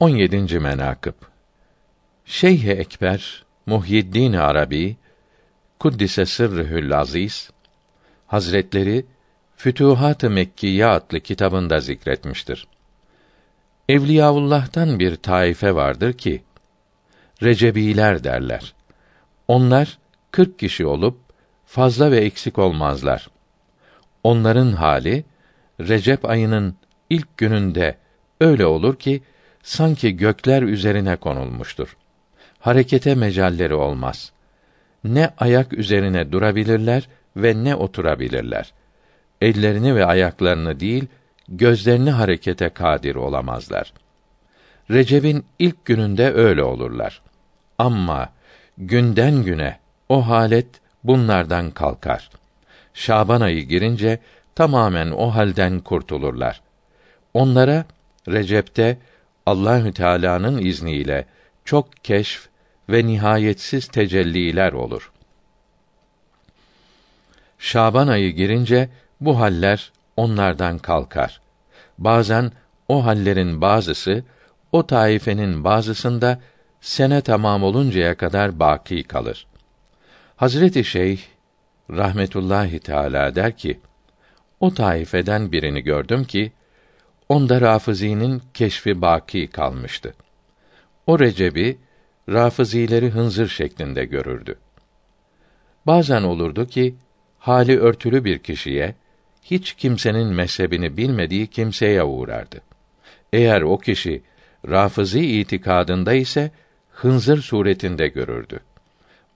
17. menakıb Şeyh Ekber Muhyiddin Arabi Kuddise sırrühül aziz Hazretleri Fütuhat-ı Mekkiye adlı kitabında zikretmiştir. Evliyaullah'tan bir taife vardır ki Recebiler derler. Onlar kırk kişi olup fazla ve eksik olmazlar. Onların hali Recep ayının ilk gününde öyle olur ki sanki gökler üzerine konulmuştur. Harekete mecalleri olmaz. Ne ayak üzerine durabilirler ve ne oturabilirler. Ellerini ve ayaklarını değil, gözlerini harekete kadir olamazlar. Recep'in ilk gününde öyle olurlar. Ama günden güne o halet bunlardan kalkar. Şaban ayı girince tamamen o halden kurtulurlar. Onlara Recep'te Allahü Teala'nın izniyle çok keşf ve nihayetsiz tecelliler olur. Şaban ayı girince bu haller onlardan kalkar. Bazen o hallerin bazısı o taifenin bazısında sene tamam oluncaya kadar baki kalır. Hazreti Şeyh rahmetullahi teala der ki: O taifeden birini gördüm ki onda Rafizi'nin keşfi baki kalmıştı. O Recep'i Rafizileri hınzır şeklinde görürdü. Bazen olurdu ki hali örtülü bir kişiye hiç kimsenin mezhebini bilmediği kimseye uğrardı. Eğer o kişi Rafizi itikadında ise hınzır suretinde görürdü.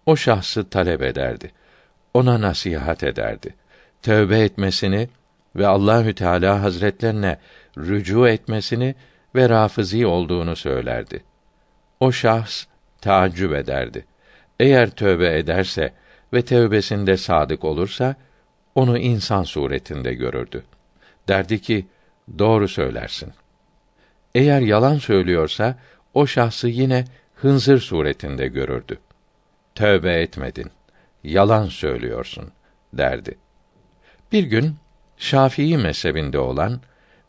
O şahsı talep ederdi. Ona nasihat ederdi. Tövbe etmesini ve Allahü Teala Hazretlerine rücu etmesini ve rafizi olduğunu söylerdi. O şahs taaccüp ederdi. Eğer tövbe ederse ve tövbesinde sadık olursa onu insan suretinde görürdü. Derdi ki doğru söylersin. Eğer yalan söylüyorsa o şahsı yine hınzır suretinde görürdü. Tövbe etmedin. Yalan söylüyorsun derdi. Bir gün Şafii mezhebinde olan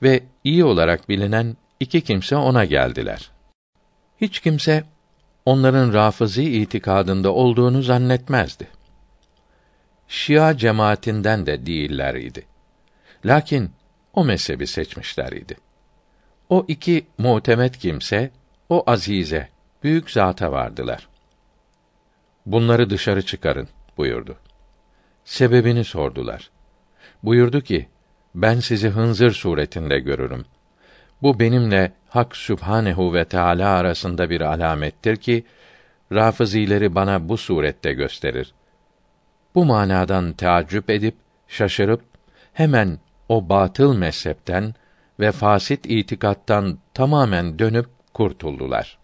ve iyi olarak bilinen iki kimse ona geldiler. Hiç kimse onların Rafizi itikadında olduğunu zannetmezdi. Şia cemaatinden de değiller idi. Lakin o mezhebi seçmişler idi. O iki muhtemet kimse o azize, büyük zata vardılar. Bunları dışarı çıkarın buyurdu. Sebebini sordular. Buyurdu ki, ben sizi hınzır suretinde görürüm. Bu benimle Hak Sübhanehu ve Teala arasında bir alamettir ki Rafizileri bana bu surette gösterir. Bu manadan teaccüp edip şaşırıp hemen o batıl mezhepten ve fasit itikattan tamamen dönüp kurtuldular.